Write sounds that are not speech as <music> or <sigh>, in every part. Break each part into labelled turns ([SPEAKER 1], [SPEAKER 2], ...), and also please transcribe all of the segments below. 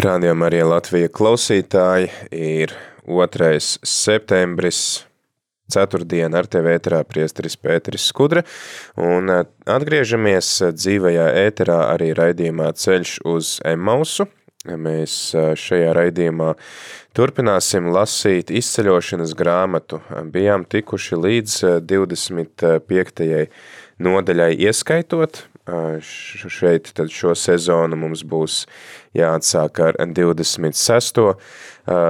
[SPEAKER 1] Rādījumā arī Latvija klausītāji ir 2. septembris, ceturtdiena ar tevi ēterā priesteris Pēteris Skudra, un eh, atgriežamies dzīvajā ēterā arī raidījumā Ceļš uz Emausu. Mēs eh, šajā raidījumā turpināsim lasīt izceļošanas grāmatu. Bijām tikuši līdz 25. Eh, nodaļai ieskaitot, šeit tad šo sezonu mums būs jāatsāk ar 26.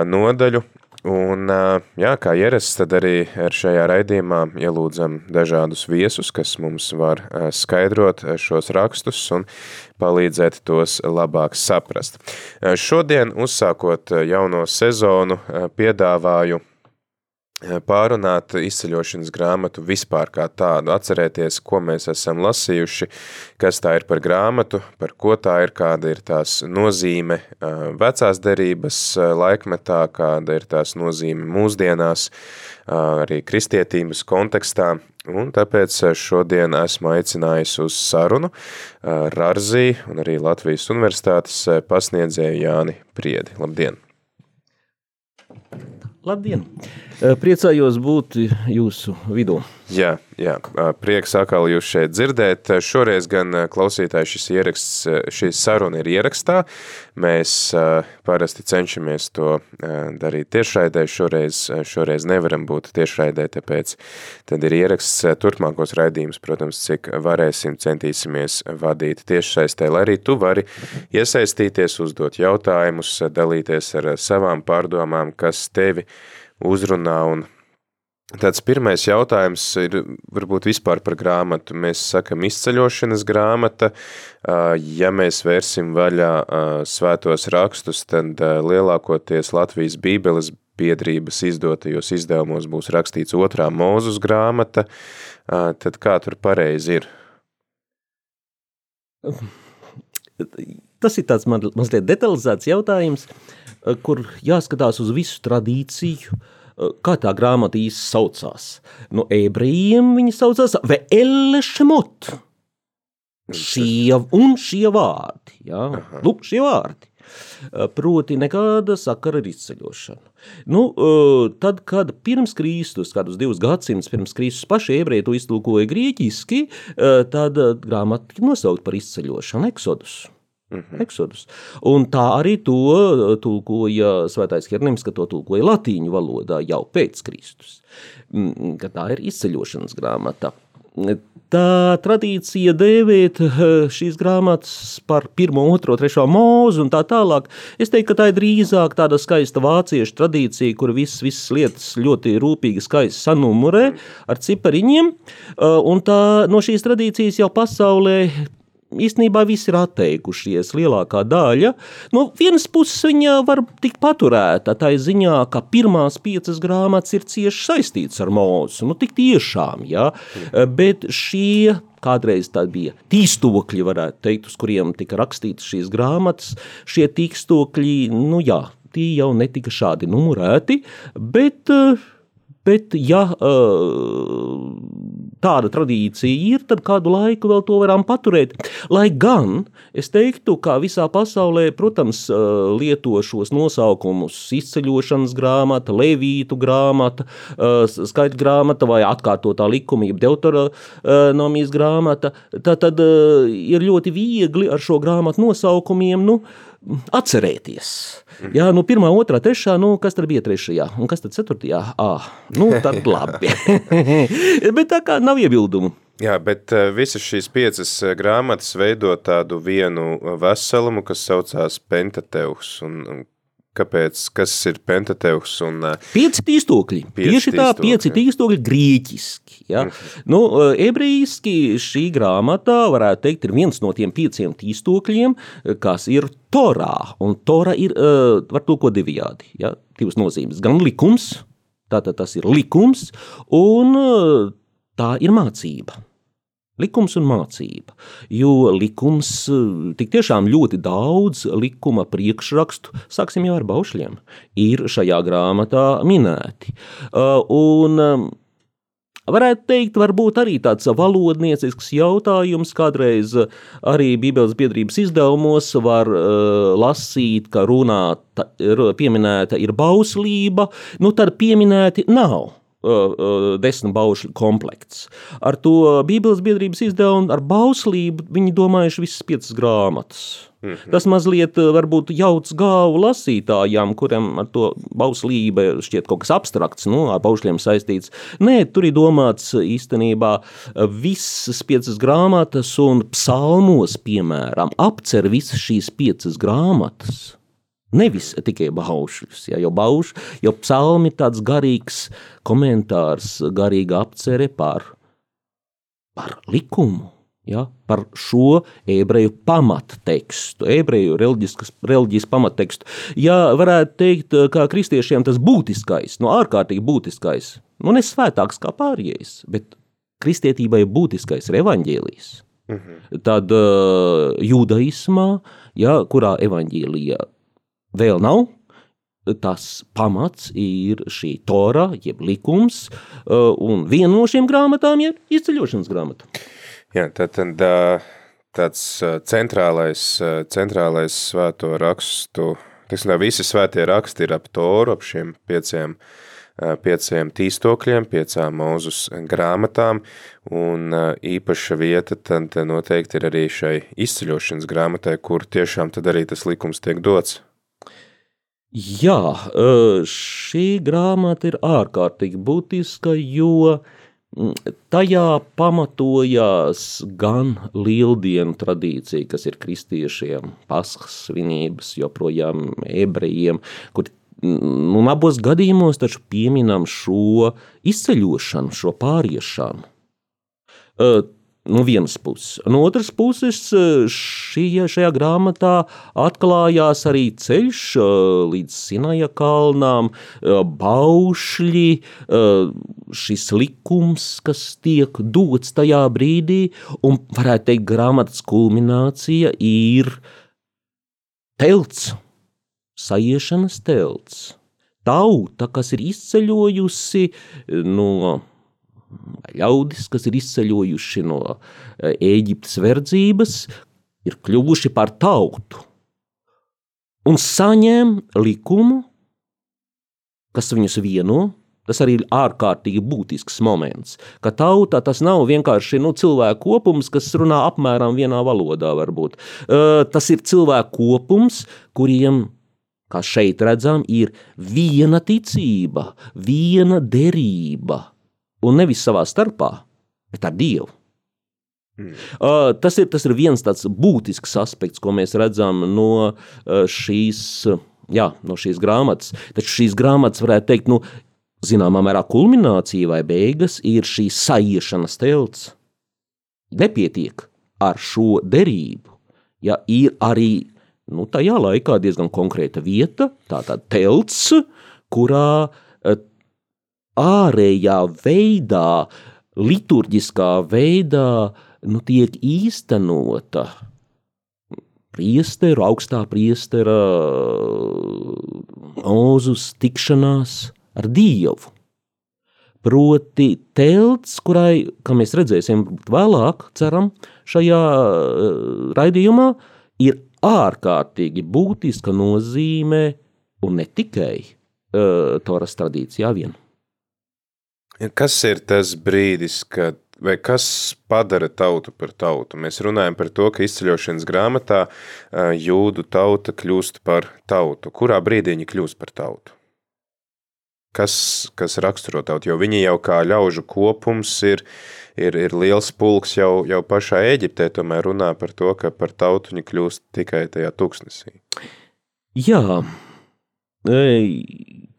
[SPEAKER 1] nodaļu, Un, jā, kā ierasts, tad arī ar šajā raidījumā ielūdzam dažādus viesus, kas mums var skaidrot šos rakstus un palīdzēt tos labāk saprast. Šodien, uzsākot jauno sezonu, piedāvāju pārunāt izceļošanas grāmatu vispār kā tādu, atcerēties, ko mēs esam lasījuši, kas tā ir par grāmatu, par ko tā ir, kāda ir tās nozīme vecās derības laikmetā, kāda ir tās nozīme mūsdienās, arī kristietības kontekstā, un tāpēc šodien esmu aicinājis uz sarunu Rarzī un arī Latvijas universitātes pasniedzēju Jāni Priedi. Labdien!
[SPEAKER 2] Labdien! Priecājos būt jūsu vidū.
[SPEAKER 1] Jā, jā, prieks atkal jūs šeit dzirdēt. Šoreiz gan klausītāji šis ieraksts, šī saruna ir ierakstā. Mēs parasti cenšamies to darīt tiešraidē, šoreiz, šoreiz nevaram būt tiešraidē, tāpēc tad ir ieraksts turpmākos raidījumus, protams, cik varēsim, centīsimies vadīt tiešsaistē, lai arī tu vari iesaistīties, uzdot jautājumus, dalīties ar savām pārdomām, kas tevi uzrunā un Tāds pirmais jautājums ir varbūt vispār par grāmatu. Mēs sakam izceļošanas grāmata. Ja mēs vērsim vaļā svētos rakstus, tad lielākoties Latvijas bībeles biedrības izdotajos izdevumos būs rakstīts otrā mūzus grāmata. Tad kā tur pareizi ir?
[SPEAKER 2] Tas ir tāds mazliet detalizēts jautājums, kur jāskatās uz visu tradīciju, uh, kā tā grāmata īsti saucās. No ebrejiem viņa saucās Ve'elle Shemot. Šie un šie vārdi. Jā, lūk, šie vārdi. Proti, nekāda sakara ar izceļošanu. Nu, tad, kad pirms Kristus, kādus divus gadsimtus pirms Kristus paši ebreji to iztulkoja grieķiski, tad grāmata tika nosaukt par izceļošanu, Exodus. Mm -hmm. Eksodus. Un tā arī to uh, tulkoja Svētais Hieronyms, ka to tulkoja latīņu valodā jau pēc Kristus, mm, ka tā ir izceļošanas grāmata. Tā tradīcija dēvēt uh, šīs grāmatas par pirmo, otro, trešo mūzu un tā tālāk. Es teiktu, ka tā ir drīzāk tāda skaista vāciešu tradīcija, kur visas, visas lietas ļoti rūpīgi skaisti sanumurē ar cipariņiem. Uh, un tā, no šīs tradīcijas jau pasaulē īstenībā visi ir atteikušies, lielākā daļa. No vienas puses viņa var tikt paturēta tā ziņā, ka pirmās piecas grāmatas ir cieši saistītas ar mūzu, nu tik tiešām, jā, bet šie kādreiz tādi bija tīstokļi, varētu teikt, uz kuriem tika rakstītas šīs grāmatas, šie tīstokļi, nu jā, tie jau netika šādi numurēti, bet uh, Bet, ja tāda tradīcija ir, tad kādu laiku vēl to varam paturēt. Lai gan es teiktu, ka visā pasaulē, protams, lieto šos nosaukumus izceļošanas grāmata, levītu grāmata, skaita grāmata vai atkārtotā likumība, deuteronomijas grāmata, tad, tad ir ļoti viegli ar šo grāmatu nosaukumiem, nu, atcerēties. Jā, nu, pirmā, otrā, trešā, nu, kas tad bija trešajā, un kas tad ceturtajā? Ah, nu, tad <laughs> labi. <laughs> bet tā kā nav iebildumu.
[SPEAKER 1] Jā, bet eh, visas šīs piecas eh, grāmatas veido tādu vienu veselumu, kas saucās Pentateuks, un kāpēc, kas ir Pentateuks un...
[SPEAKER 2] Pieci tīstokļi, tieši tā, pieci tīstokļi grieķiski. Ja? Nu, ebrejski šī grāmatā, varētu teikt, ir viens no tiem pieciem tīstokļiem, kas ir Torā, un Tora ir, var tulkot divijādi, ja? divas nozīmes, gan likums, tātad tas ir likums, un tā ir mācība. Likums un mācība. Jo likums, tik tiešām ļoti daudz likuma priekšrakstu, sāksim jau ar baušļiem, ir šajā grāmatā minēti. Uh, un um, Varētu teikt, varbūt arī tāds valodniecisks jautājums. Kādreiz arī Bībeles biedrības izdevumos var uh, lasīt, ka runāta, pieminēta ir bauslība, nu tad pieminēti nav desmit baušļu komplekts. Ar to Bībeles biedrības izdevumu, ar bauslību, viņi domājuši visas piecas grāmatas. Mm -hmm. Tas mazliet varbūt jauc galvu lasītājām, kuriem ar to bauslība šķiet kaut kas abstrakts, nu, ar baušļiem saistīts. Nē, tur ir domāts īstenībā visas piecas grāmatas un psalmos, piemēram, apcer visas šīs piecas grāmatas. Nevis tikai baušļus, ja, jo, bauš, jo psalmi ir tāds garīgs komentārs, garīga apcere par, par likumu, ja, par šo ebreju pamattekstu, ebreju reliģijas pamattekstu. Ja varētu teikt, kā kristiešiem tas būtiskais, no ārkārtīgi būtiskais, nu ne svētāks kā pārējais, bet kristietībai būtiskais ir evaņģēlijs. -hmm. Tad uh, jūdaismā, ja, kurā evaņģēlijā vēl nav. Tas pamats ir šī tora, jeb likums, uh, un viena no šīm grāmatām ir izceļošanas grāmata.
[SPEAKER 1] Jā, tad, tad tāds centrālais, centrālais svēto rakstu, tiksim, visi svētie raksti ir ap toru, ap šiem pieciem, pieciem tīstokļiem, piecām mūzus grāmatām, un īpaša vieta tad noteikti ir arī šai izceļošanas grāmatai, kur tiešām tad arī tas likums tiek dots.
[SPEAKER 2] Jā, šī grāmata ir ārkārtīgi būtiska, jo tajā pamatojās gan lieldienu tradīcija, kas ir kristiešiem, paskas svinības, joprojām ebrejiem, kur nu, abos gadījumos taču pieminam šo izceļošanu, šo pāriešanu no vienas puses. No otras puses, šie, šajā grāmatā atklājās arī ceļš līdz Sinaja kalnām, baušļi, šis likums, kas tiek dots tajā brīdī, un varētu teikt, grāmatas kulminācija ir telts, sajiešanas telts. Tauta, kas ir izceļojusi no ļaudis, kas ir izceļojuši no e, Ēģiptes verdzības, ir kļuvuši par tautu un saņem likumu, kas viņus vieno. Tas arī ir ārkārtīgi būtisks moments, ka tauta tas nav vienkārši nu, cilvēku kopums, kas runā apmēram vienā valodā. Varbūt. Uh, tas ir cilvēku kopums, kuriem kā šeit redzam, ir viena ticība, viena derība, un nevis savā starpā, bet ar Dievu. Mm. Uh, tas, ir, tas ir viens tāds būtisks aspekts, ko mēs redzam no uh, šīs, jā, no šīs grāmatas. Taču šīs grāmatas varētu teikt, nu, zināmā mērā kulminācija vai beigas ir šī saiešanas telts. Nepietiek ar šo derību, ja ir arī nu, tajā laikā diezgan konkrēta vieta, tātad telts, kurā uh, ārējā veidā, liturģiskā veidā nu, tiek īstenota priesteru, augstā priestera mūzus tikšanās ar Dievu. Proti telts, kurai, kā mēs redzēsim vēlāk, ceram, šajā uh, raidījumā, ir ārkārtīgi būtiska nozīme un ne tikai uh, Toras tradīcijā vien.
[SPEAKER 1] Kas ir tas brīdis, kad vai kas padara tautu par tautu? Mēs runājam par to, ka izceļošanas grāmatā jūdu tauta kļūst par tautu. Kurā brīdī viņi kļūst par tautu? Kas, kas raksturo tautu? Jo viņi jau kā ļaužu kopums ir, ir, ir liels pulks jau, jau pašā Eģiptē, tomēr runā par to, ka par tautu viņi kļūst tikai tajā tūkstnesī.
[SPEAKER 2] Jā,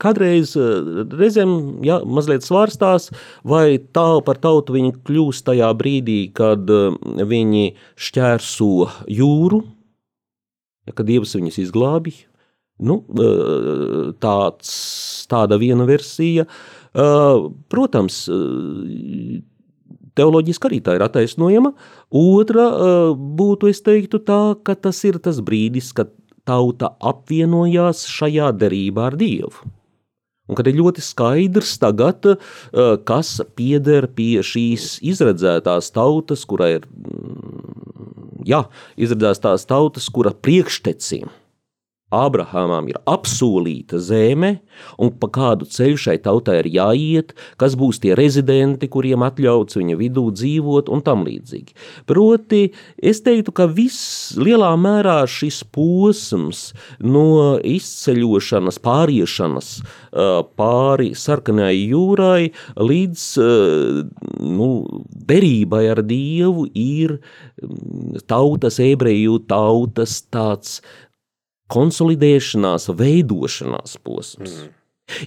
[SPEAKER 2] Kādreiz reizēm ja, mazliet svārstās, vai tā par tautu viņi kļūst tajā brīdī, kad viņi šķērso jūru, ja, kad Dievs viņus izglābi. Nu, tāds, tāda viena versija. Protams, teoloģiski arī tā ir attaisnojama. Otra būtu, es teiktu tā, ka tas ir tas brīdis, kad tauta apvienojās šajā derībā ar Dievu. Un kad ir ļoti skaidrs tagad, eh, kas pieder pie šīs izredzētās tautas, kura ir, mm, jā, izredzētās tautas, kura priekštecim Ābrahamam ir apsolīta zeme, un pa kādu ceļu šai tautai ir jāiet, kas būs tie rezidenti, kuriem atļauts viņa vidū dzīvot, un tam līdzīgi. Proti, es teiktu, ka viss lielā mērā šis posms no izceļošanas, pāriešanas pāri sarkanai jūrai līdz nu, derībai ar Dievu ir tautas, ebreju tautas tāds konsolidēšanās, veidošanās posms. Mm.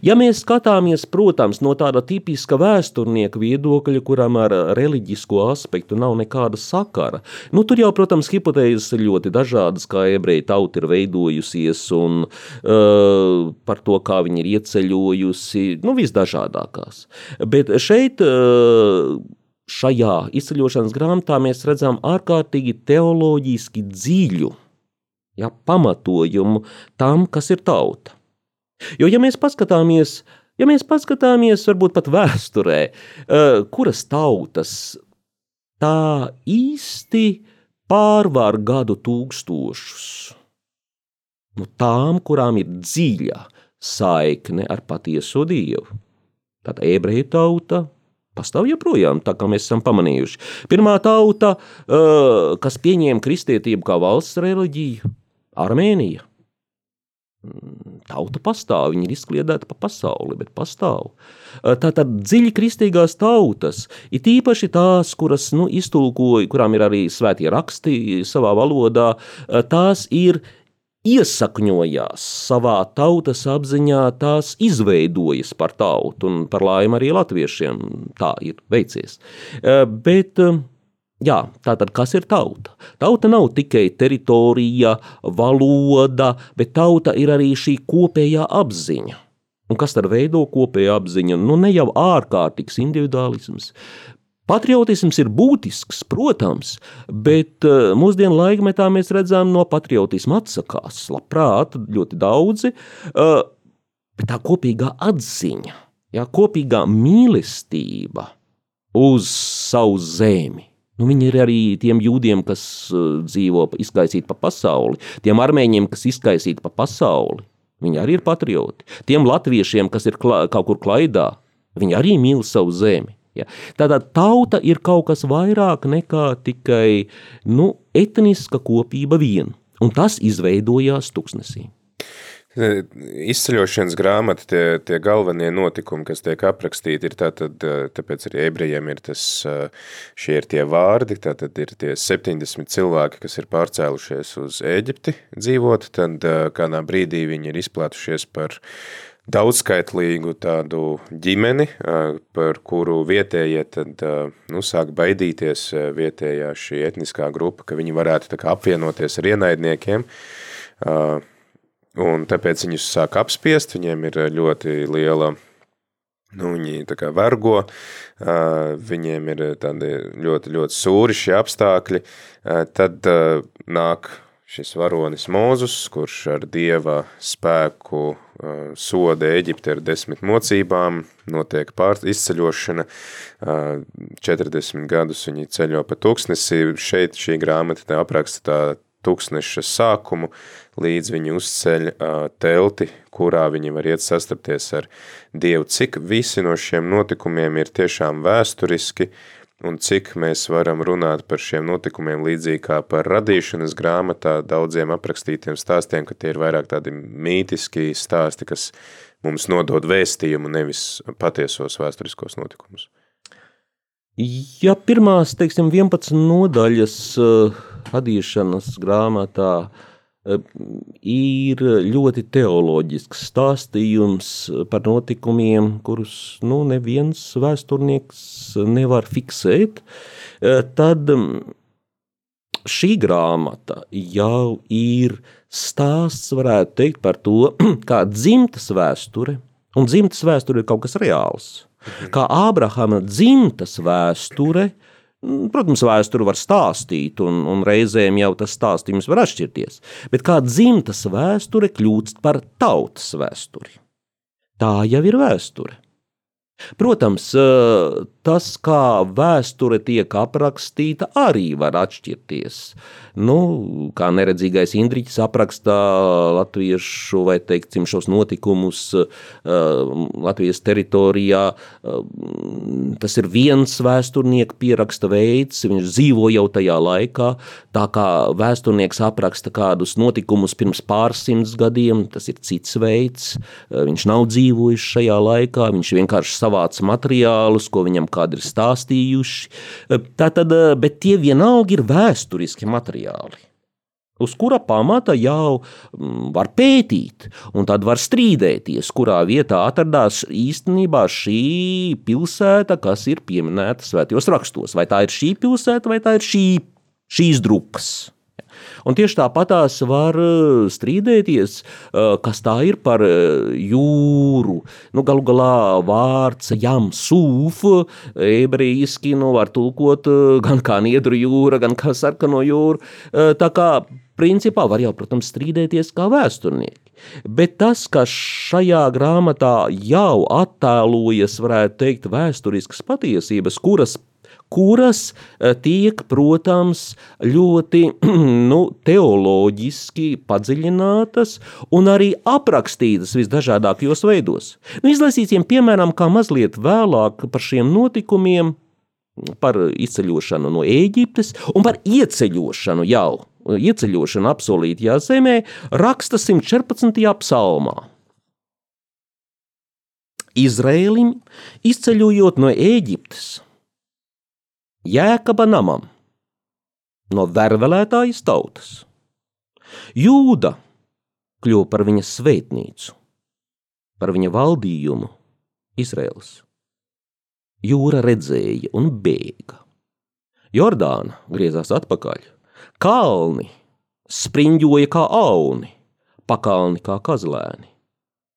[SPEAKER 2] Ja mēs skatāmies, protams, no tāda tipiska vēsturnieka viedokļa, kuram ar reliģisko aspektu nav nekāda sakara, nu, tur jau, protams, hipotēzes ir ļoti dažādas, kā ebreja tauta ir veidojusies un uh, par to, kā viņi ir ieceļojusi, nu, visdažādākās. Bet šeit uh, šajā izceļošanas grāmatā mēs redzam ārkārtīgi teoloģiski dziļu ja, pamatojumu tam, kas ir tauta. Jo, ja mēs paskatāmies, ja mēs paskatāmies varbūt pat vēsturē, uh, kuras tautas tā īsti pārvar gadu tūkstošus, nu, tām, kurām ir dziļa saikne ar patieso Dievu. Tad ebreju tauta pastāv joprojām, tā kā mēs esam pamanījuši. Pirmā tauta, uh, kas pieņēma kristietību kā valsts reliģiju, Armēnija. Mm, tauta pastāv, viņi ir izkliedēti pa pasauli, bet pastāv. Tātad dziļi kristīgās tautas, it īpaši tās, kuras nu, iztulkoja, kurām ir arī svētie raksti savā valodā, tās ir iesakņojās savā tautas apziņā, tās izveidojas par tautu, un par laimi arī latviešiem tā ir veicies. Bet Jā, tātad kas ir tauta? Tauta nav tikai teritorija, valoda, bet tauta ir arī šī kopējā apziņa. Un kas tad veido kopēju apziņu? Nu, ne jau ārkārtīgs individuālisms. Patriotisms ir būtisks, protams, bet uh, mūsdienu laikmetā mēs redzam, no patriotisma atsakās labprāt ļoti daudzi, uh, bet tā kopīgā atziņa, jā, kopīgā mīlestība uz savu zemi Nu, viņi ir arī tiem jūdiem, kas uh, dzīvo izkaisīti pa pasauli, tiem armēņiem, kas izkaisīti pa pasauli. Viņi arī ir patrioti. Tiem latviešiem, kas ir klā, kaut kur klaidā, viņi arī mīl savu zemi. Ja? Tātad tauta ir kaut kas vairāk nekā tikai nu, etniska kopība vien, un tas izveidojās tuksnesī.
[SPEAKER 1] Izceļošanas grāmata, tie, tie galvenie notikumi, kas tiek aprakstīti, ir tātad, tāpēc arī ebrejiem ir tas, šie ir tie vārdi, tātad ir tie 70 cilvēki, kas ir pārcēlušies uz Ēģipti dzīvot, tad kādā brīdī viņi ir izplātušies par daudzskaitlīgu tādu ģimeni, par kuru vietējie tad, nu, sāk baidīties vietējā šī etniskā grupa, ka viņi varētu tā kā apvienoties ar ienaidniekiem, Un tāpēc viņus sāk apspiest, viņiem ir ļoti liela, nu, viņi tā kā vergo, viņiem ir tādi ļoti, ļoti sūri šie apstākļi, tad nāk šis varonis Mūzus, kurš ar dieva spēku soda Eģipte ar desmit mocībām, notiek pār izceļošana, 40 gadus viņi ceļo pa tūkstnesi, šeit šī grāmata apraksta tā tūkstneša sākumu, līdz viņi uzceļ telti, kurā viņi var iet sastapties ar Dievu. Cik visi no šiem notikumiem ir tiešām vēsturiski, un cik mēs varam runāt par šiem notikumiem līdzīgi kā par radīšanas grāmatā daudziem aprakstītiem stāstiem, ka tie ir vairāk tādi mītiski stāsti, kas mums nodod vēstījumu, nevis patiesos vēsturiskos notikumus.
[SPEAKER 2] Ja pirmās, teiksim, 11 nodaļas uh, radīšanas grāmatā ir ļoti teoloģisks stāstījums par notikumiem, kurus nu, neviens vēsturnieks nevar fiksēt, tad šī grāmata jau ir stāsts, varētu teikt, par to, <clears throat> kā dzimtas vēsture, un dzimtas vēsture ir kaut kas reāls. Kā Ābrahama dzimtas vēsture, protams, vēsturi var stāstīt, un, un reizēm jau tas stāstījums var atšķirties, bet kā dzimtas vēsture kļūst par tautas vēsturi. Tā jau ir vēsture. Protams, tas, kā vēsture tiek aprakstīta, arī var atšķirties. Nu, kā neredzīgais Indriķis apraksta latviešu vai teiksim šos notikumus uh, Latvijas teritorijā, uh, tas ir viens vēsturnieka pieraksta veids, viņš dzīvo jau tajā laikā, tā kā vēsturnieks apraksta kādus notikumus pirms pārsimts gadiem, tas ir cits veids, uh, viņš nav dzīvojis šajā laikā, viņš vienkārši savāc materiālus, ko viņam kādi ir stāstījuši. Tātad, bet tie vienalga ir vēsturiski materiāli. Uz kura pamata jau mm, var pētīt, un tad var strīdēties, kurā vietā atradās īstenībā šī pilsēta, kas ir pieminēta svētajos rakstos. Vai tā ir šī pilsēta, vai tā ir šī, šīs drupas. Un tieši tāpatās var eh, strīdēties, eh, kas tā ir par eh, jūru. Nu, galu galā vārds jam sūf, ebrejiski nu, var tulkot gan kā niedru jūra, gan kā sarkano jūru. Tā kā principā var jau, protams, strīdēties kā vēsturnieki. Bet tas, ka šajā grāmatā jau attēlojas, varētu teikt, vēsturiskas patiesības, kuras kuras eh, tiek, protams, ļoti <clears throat> nu, teoloģiski padziļinātas un arī aprakstītas visdažādākajos veidos. Nu, izlasīsim, piemēram, kā mazliet vēlāk par šiem notikumiem, par izceļošanu no Ēģiptes un par ieceļošanu jau, ieceļošanu apsolītajā zemē, raksta 114. psalmā. Izrēlim izceļojot no Ēģiptes, Jēkaba namam no vervelētājas tautas. Jūda kļuva par viņa svētnīcu, par viņa valdījumu Izraels. Jūra redzēja un bēga. Jordāna griezās atpakaļ, kalni spriņģoja kā auni, pakalni kā kazlēni.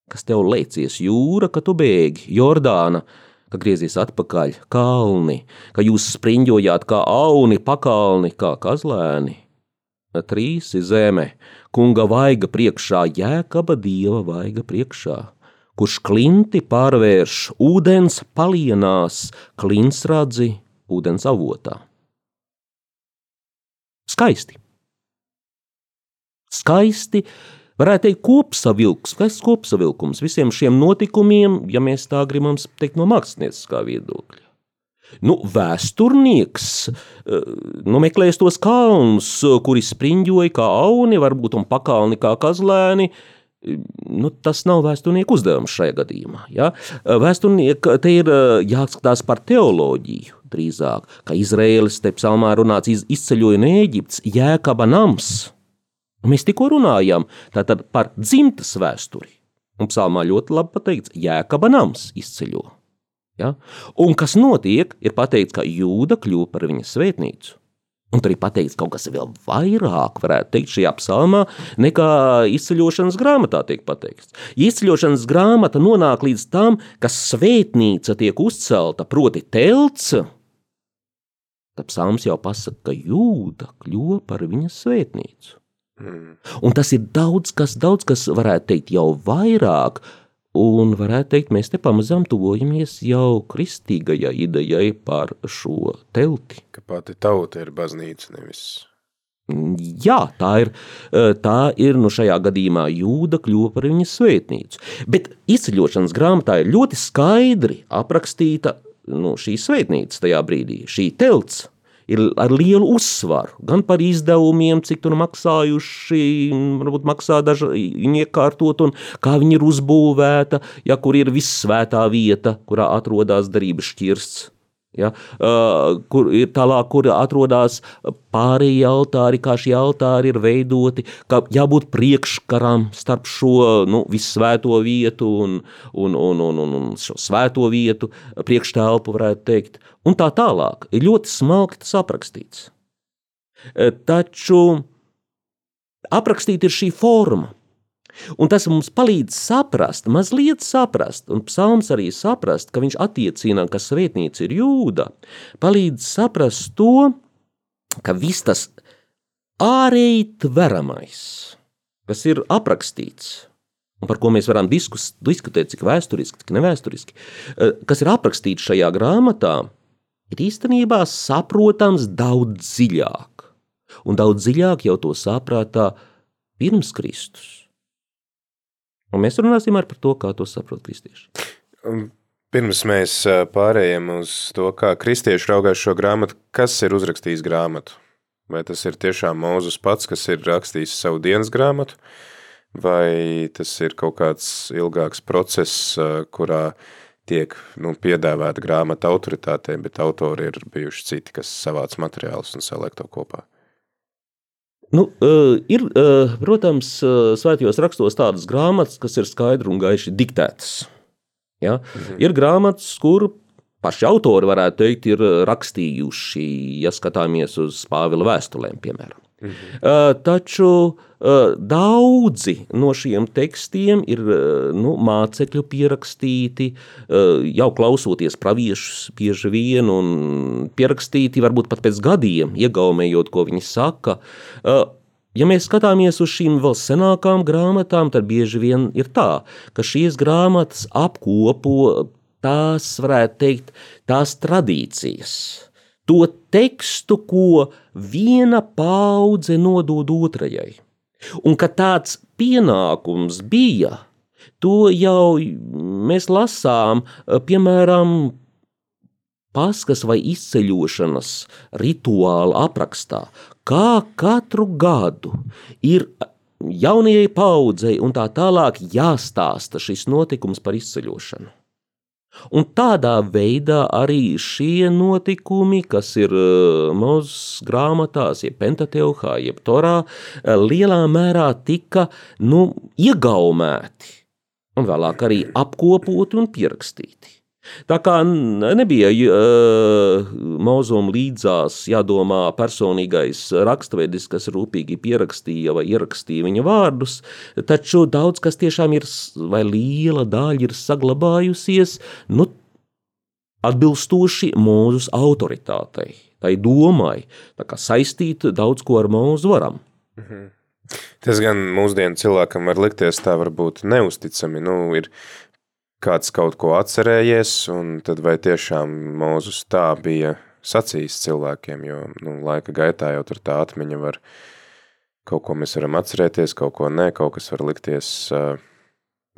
[SPEAKER 2] Kas tev liecies jūra, ka tu bēgi, Jordāna, ka griezies atpakaļ, kalni, ka jūs spriņģojāt kā auni, pakalni, kā kazlēni. Trīs ir zeme, kunga vaiga priekšā, jēkaba dieva vaiga priekšā, kurš klinti pārvērš, ūdens palienās, klinsradzi ūdens avotā. Skaisti! Skaisti varētu teikt, kopsavilks, kas kopsavilkums visiem šiem notikumiem, ja mēs tā gribam teikt no mākslinieckā viedokļa. Nu, vēsturnieks eh, nu, meklēs tos kalnus, kuri spriņģoja kā auni, varbūt un pakalni kā kazlēni. Nu, tas nav vēsturnieku uzdevums šajā gadījumā. Ja? Vēsturnieki te ir eh, jāskatās par teoloģiju drīzāk, ka Izraēlis te psalmā runāts izceļoja no Ēģiptes, jēkaba nams – Mēs tikko runājām par dzimtas vēsturi. Un psalmā ļoti labi pateikts, Jēkaba nams izceļo. Ja? Un kas notiek, ir pateikts, ka jūda kļuva par viņa svētnīcu. Un tur ir pateikts kaut kas vēl vairāk, varētu teikt, šajā psalmā, nekā izceļošanas grāmatā tiek pateikts. Izceļošanas grāmata nonāk līdz tam, ka svētnīca tiek uzcelta, proti, telts. Tad psalms jau pasaka, ka jūda kļuva par viņa svētnīcu. Mm. Un tas ir daudz kas, daudz kas varētu teikt jau vairāk, un varētu teikt, mēs te pamazām tuvojamies jau kristīgajai idejai par šo telti.
[SPEAKER 1] Ka pati tauta ir baznīca, nevis
[SPEAKER 2] Jā, tā ir, tā ir nu šajā gadījumā jūda kļuva par viņa svētnīcu. Bet izceļošanas grāmatā ir ļoti skaidri aprakstīta nu, šī svētnīca tajā brīdī, šī telts, ir ar lielu uzsvaru gan par izdevumiem, cik tur maksājuši, varbūt maksā daži iekārtot un kā viņi ir uzbūvēta, ja kur ir vissvētā vieta, kurā atrodas darības šķirsts. Ja, uh, kur ir tālāk, kur atrodas pārējie altāri, kā šie altāri ir veidoti, ka jābūt priekškaram starp šo nu, visvēto vietu un, un, un, un, un, un šo svēto vietu, priekštēlpu varētu teikt, un tā tālāk. Ir ļoti smalki tas aprakstīts. Taču aprakstīt ir šī forma. Un tas mums palīdz saprast, mazliet saprast, un psalms arī saprast, ka viņš attiecina, ka svētnīca ir jūda, palīdz saprast to, ka viss tas ārēji tveramais, kas ir aprakstīts, un par ko mēs varam diskus, diskutēt, cik vēsturiski, cik nevēsturiski, eh, kas ir aprakstīts šajā grāmatā, ir īstenībā saprotams daudz dziļāk. Un daudz dziļāk jau to saprātā pirms Kristus. Un mēs runāsim par to, kā to saprot kristieši.
[SPEAKER 1] Pirms mēs pārējām uz to, kā kristieši raugās šo grāmatu, kas ir uzrakstījis grāmatu? Vai tas ir tiešām Mūzus pats, kas ir rakstījis savu dienas grāmatu, vai tas ir kaut kāds ilgāks process, kurā tiek nu, piedāvāta grāmata autoritātei, bet autori ir bijuši citi, kas savāc materiālus un saliek to kopā?
[SPEAKER 2] Nu, uh, ir, uh, protams, uh, svētajos rakstos tādas grāmatas, kas ir skaidri un gaiši diktētas. Ja? Mhm. Ir grāmatas, kur paši autori, varētu teikt, ir rakstījuši, ja skatāmies uz Pāvila vēstulēm, piemēram. Mhm. Uh, taču uh, daudzi no šiem tekstiem ir uh, nu, mācekļu pierakstīti, jau klausoties praviešus bieži vien, un pierakstīti varbūt pat pēc gadiem, iegaumējot, ko viņi saka. Ja mēs skatāmies uz šīm vēl senākām grāmatām, tad bieži vien ir tā, ka šīs grāmatas apkopo tās, varētu teikt, tās tradīcijas to tekstu, ko viena paudze nodod otrajai. Un ka tāds pienākums bija, to jau mēs lasām, piemēram, paskas vai izceļošanas rituāla aprakstā, kā katru gadu ir jaunajai paudzei un tā tālāk jāstāsta šis notikums par izceļošanu. Un tādā veidā arī šie notikumi, kas ir uh, Mozus grāmatās, jeb Pentateuhā, jeb Torā, uh, lielā mērā tika nu, iegaumēti un vēlāk arī apkopoti un pierakstīti. Tā kā nebija uh, mūzum līdzās jādomā personīgais rakstvedis, kas rūpīgi pierakstīja vai ierakstīja viņa vārdus, taču daudz kas tiešām ir, vai liela daļa ir saglabājusies, nu, atbilstoši mūzus autoritātei, tai domai, tā kā saistīt daudz ko ar mūzu varam. Mhm.
[SPEAKER 1] Tas gan mūsdienu cilvēkam var likties tā varbūt neusticami, nu, ir kāds kaut ko atcerējies, un tad vai tiešām Mūzus tā bija sacījis cilvēkiem, jo nu, laika gaitā jau tur tā atmiņa var, kaut ko mēs varam atcerēties, kaut ko nē, kaut kas var likties,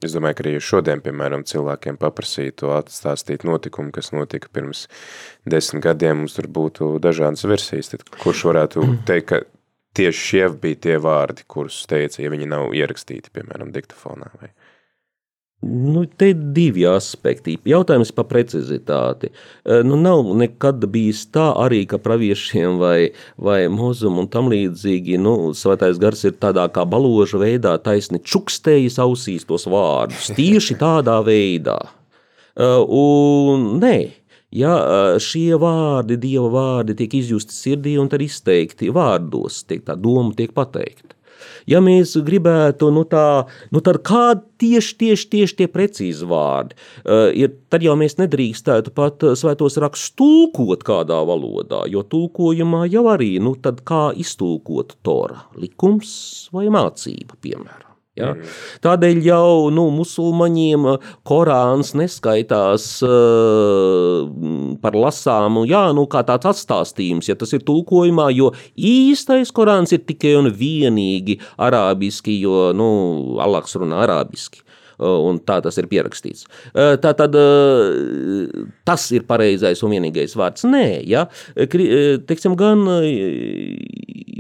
[SPEAKER 1] es domāju, ka arī šodien, piemēram, cilvēkiem paprasītu atstāstīt notikumu, kas notika pirms desmit gadiem, mums tur būtu dažādas versijas, tad kurš varētu <clears throat> teikt, ka tieši šie bija tie vārdi, kurus teica, ja viņi nav ierakstīti, piemēram, diktafonā vai
[SPEAKER 2] Nu, te ir divi aspekti. Jautājums par precizitāti. E, nu, nav nekad bijis tā arī, ka praviešiem vai, vai mozum un tam līdzīgi, nu, svētais gars ir tādā kā baloža veidā taisni čukstējis ausīs tos vārdus. <laughs> Tieši tādā veidā. E, un nē, ja e, šie vārdi, Dieva vārdi tiek izjusti sirdī un tad izteikti vārdos, tiek tā doma tiek pateikta. Ja mēs gribētu, nu tā, nu tad kādi tieši, tieši, tieši tie precīzi vārdi uh, ir, tad jau mēs nedrīkstētu pat svētos rakstus tulkot kādā valodā, jo tulkojumā jau arī, nu tad kā iztulkot Tora, likums vai mācība, piemēram. Ja? Tādēļ jau nu, musulmaņiem uh, Korāns neskaitās uh, par lasāmu, jā, nu, kā tāds atstāstījums, ja tas ir tulkojumā, jo īstais Korāns ir tikai un vienīgi arābiski, jo nu, Alaks runā arābiski. Uh, un tā tas ir pierakstīts. Tā tad tas ir pareizais un vienīgais vārds. Nē, ja? teiksim, gan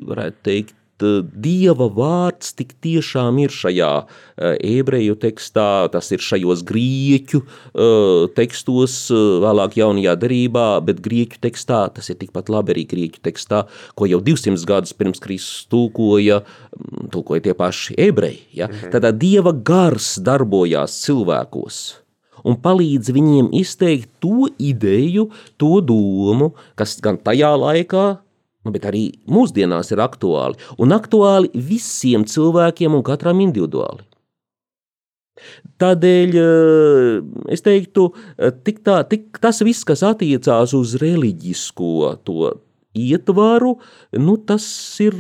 [SPEAKER 2] varētu teikt, Dieva vārds tik tiešām ir šajā uh, ebreju tekstā, tas ir šajos grieķu uh, tekstos, vēlāk jaunajā derībā, bet grieķu tekstā tas ir tikpat labi arī grieķu tekstā, ko jau 200 gadus pirms Kristus tulkoja, mm, tulkoja tie paši ebreji. Ja? Mhm. Tad Dieva gars darbojās cilvēkos un palīdz viņiem izteikt to ideju, to domu, kas gan tajā laikā nu, bet arī mūsdienās ir aktuāli, un aktuāli visiem cilvēkiem un katram individuāli. Tādēļ eh, es teiktu, eh, tik tā, tik tas viss, kas attiecās uz reliģisko to ietvaru, nu, tas, ir,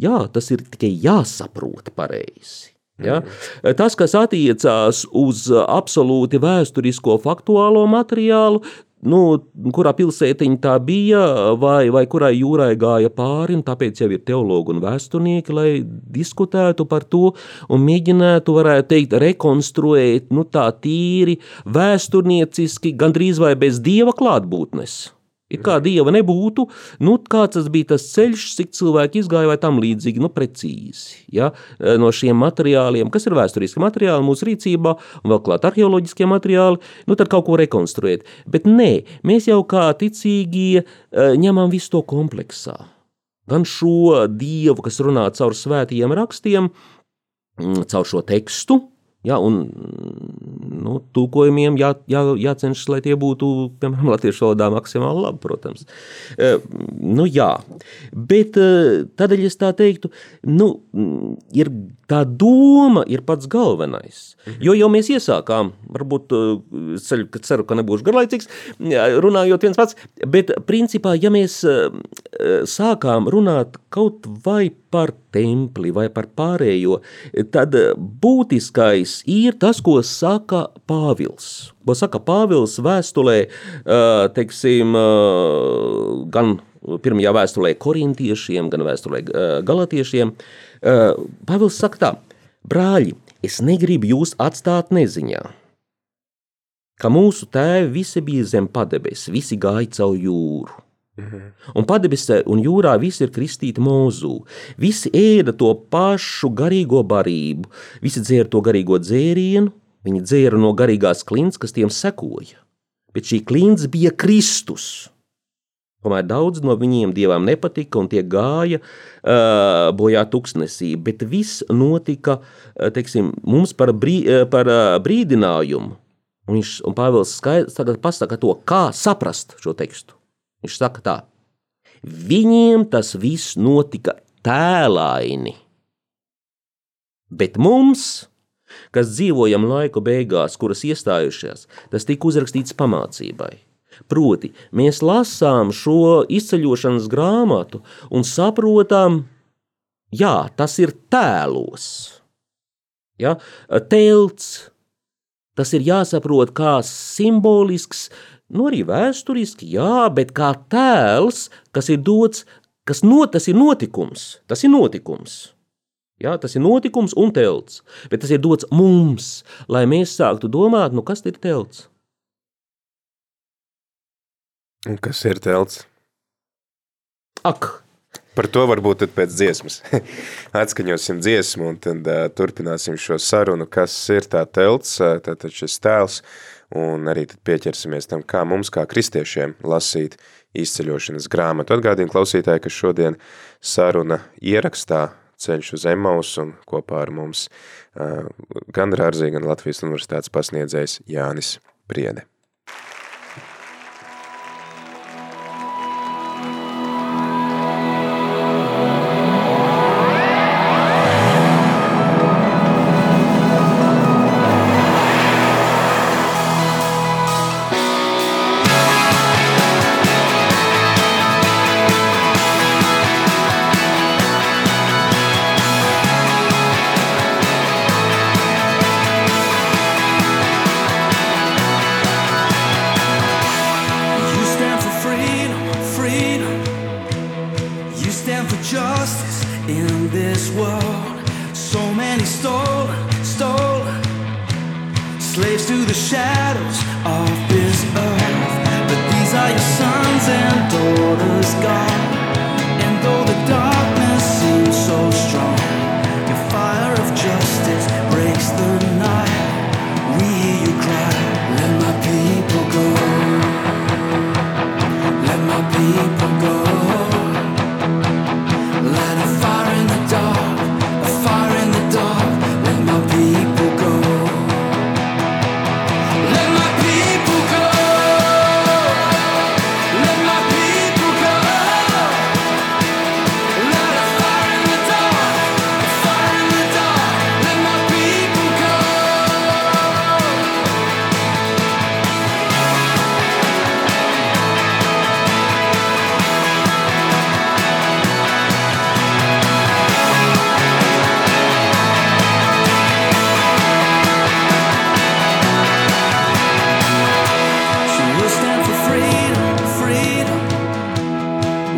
[SPEAKER 2] jā, tas ir tikai jāsaprot pareizi. Ja? Mhm. Tas, kas attiecās uz absolūti vēsturisko faktuālo materiālu, nu, kurā pilsētiņa tā bija, vai, vai kurai jūrai gāja pāri, tāpēc jau ir teologi un vēsturnieki, lai diskutētu par to un mēģinātu, varētu teikt, rekonstruēt, nu tā tīri vēsturnieciski, gandrīz vai bez dieva klātbūtnes. Ir kā dieva nebūtu, nu, kāds tas bija tas ceļš, cik cilvēki izgāja vai tam līdzīgi, nu, precīzi. Ja? No šiem materiāliem, kas ir vēsturiski materiāli mūsu rīcībā, un vēl klāt arheoloģiskie materiāli, nu, tad kaut ko rekonstruēt. Bet nē, mēs jau kā ticīgie eh, ņemam visu to kompleksā. Gan šo dievu, kas runā caur svētajiem rakstiem, mm, caur šo tekstu, Ja, un nu, tulkojumiem jā, jā, jācenšas, lai tie būtu, piemēram, latviešu valodā maksimāli labi, protams. E, nu, jā, bet e, tādēļ es tā teiktu, nu, ir tā doma ir pats galvenais. Mhm. Jo jau mēs iesākām, varbūt e, ceļu, ceru, ka nebūšu garlaicīgs, runājot viens pats, bet principā, ja mēs sākām runāt kaut vai par templi vai par pārējo, tad būtiskais ir tas, ko saka Pāvils. Ko saka Pāvils vēstulē, teiksim, gan pirmajā vēstulē korintiešiem, gan vēstulē galatiešiem. Pāvils saka tā, brāļi, es negribu jūs atstāt neziņā, ka mūsu tēvi visi bija zem padebes, visi gāja caur jūru. Un padebesē un jūrā visi ir kristīti mūzū. Visi ēda to pašu garīgo barību, visi dzēra to garīgo dzērienu, viņi dzēra no garīgās klints, kas tiem sekoja. Bet šī klints bija Kristus. Tomēr daudz no viņiem dievam nepatika, un tie gāja uh, bojā tuksnesī. Bet viss notika uh, teiksim, mums par, brī, uh, par uh, brīdinājumu. Un, viņš, un Pāvils skaidrs, tagad pasaka to, kā saprast šo tekstu. Viņš saka tā, viņiem tas viss notika tēlaini, bet mums, kas dzīvojam laiku beigās, kuras iestājušās, tas tika uzrakstīts pamācībai. Proti, mēs lasām šo izceļošanas grāmatu un saprotam, jā, tas ir tēlos. Ja? Telts, tas ir jāsaprot kā simbolisks Nu, arī vēsturiski, jā, bet kā tēls, kas ir dots, kas no, tas ir notikums. Tas ir notikums. Jā, tas ir notikums un telts, bet tas ir dots mums, lai mēs sāktu domāt, nu kas ir telts.
[SPEAKER 1] Un kas ir telts?
[SPEAKER 2] Ak,
[SPEAKER 1] Par to varbūt pēc dziesmas. <laughs> Atskaņosim dziesmu un tad uh, turpināsim šo sarunu, kas ir tā telts, uh, tātad šis tēls, un arī tad pieķersimies tam, kā mums, kā kristiešiem, lasīt izceļošanas grāmatu. Atgādīju klausītāji, ka šodien saruna ierakstā ceļš uz Emmaus un kopā ar mums uh, gan Rārzī, gan Latvijas universitātes pasniedzējs Jānis Priede.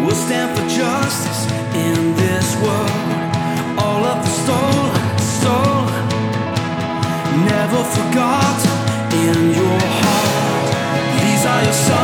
[SPEAKER 3] We'll stand for justice in this world. All of the stolen, stolen, never forgotten in your heart. These are your sons.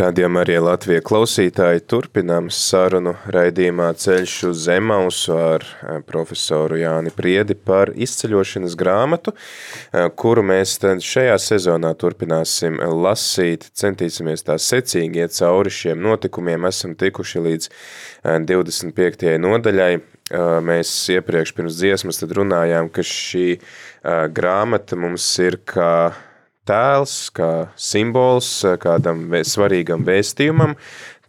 [SPEAKER 1] Radījumā arī Latvijas klausītāji turpinām sarunu raidījumā Ceļš uz Zemausu ar eh, profesoru Jāni Priedi par izceļošanas grāmatu, eh, kuru mēs tad šajā sezonā turpināsim lasīt, centīsimies tā secīgi iet cauri šiem notikumiem, esam tikuši līdz eh, 25. nodaļai. Eh, Mēs iepriekš pirms dziesmas tad runājām, ka šī grāmata mums ir kā tēls, kā simbols eh, kādam svarīgam vēstījumam,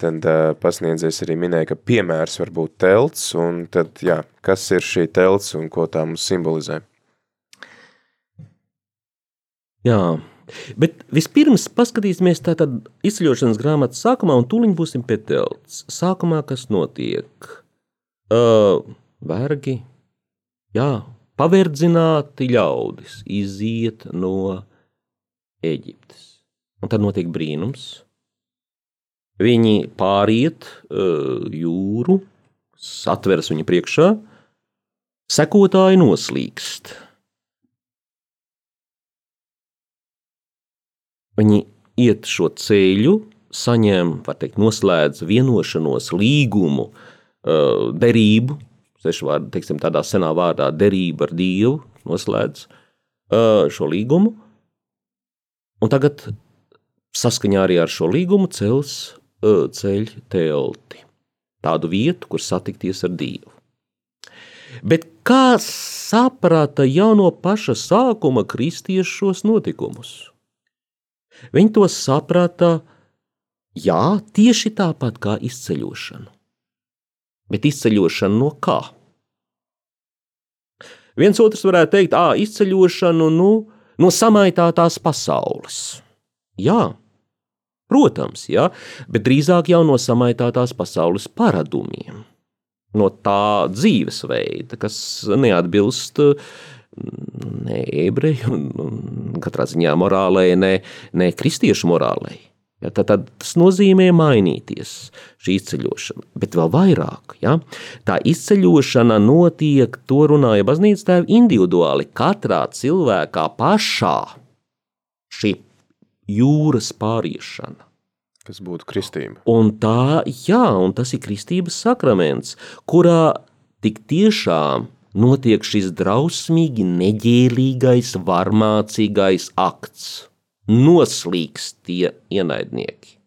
[SPEAKER 1] tad uh, pasniedzējs arī minēja, ka piemērs var būt telts, un tad, jā, kas ir šī telts un ko tā mums simbolizē?
[SPEAKER 2] Jā, bet vispirms paskatīsimies tātad izceļošanas grāmatas sākumā, un tūliņ būsim pie telts. Sākumā, kas notiek? Uh, vergi, jā, paverdzināti ļaudis iziet no Eģiptes. Un tad notiek brīnums. Viņi pāriet uh, jūru, satveras viņa priekšā, sekotāji noslīkst. Viņi iet šo ceļu, saņem, var teikt, noslēdz vienošanos, līgumu, uh, derību, sešu vārdu, teiksim, tādā senā vārdā, derību ar Dievu, noslēdz uh, šo līgumu. Un tagad saskaņā arī ar šo līgumu cels ceļ telti. Tādu vietu, kur satikties ar Dievu. Bet kā saprata jau no paša sākuma kristieši šos notikumus? Viņi to saprata, jā, tieši tāpat kā izceļošanu. Bet izceļošanu no kā? Viens otrs varētu teikt, ah, izceļošanu nu, no samaitātās pasaules. Jā, protams, jā, bet drīzāk jau no samaitātās pasaules paradumiem. No tā dzīvesveida, kas neatbilst ne ebreju, katrā ziņā morālei, ne, ne kristiešu morālei. Ja, tad, tad tas nozīmē mainīties, šī izceļošana. Bet vēl vairāk, ja, tā izceļošana notiek, to runāja baznīcas tēvi individuāli, katrā cilvēkā pašā. Šī jūras pāriešana.
[SPEAKER 1] Kas būtu kristība?
[SPEAKER 2] Un tā, jā, un tas ir kristības sakraments, kurā tik tiešām notiek šis drausmīgi neģēlīgais, varmācīgais akts noslīgs tie ienaidnieki.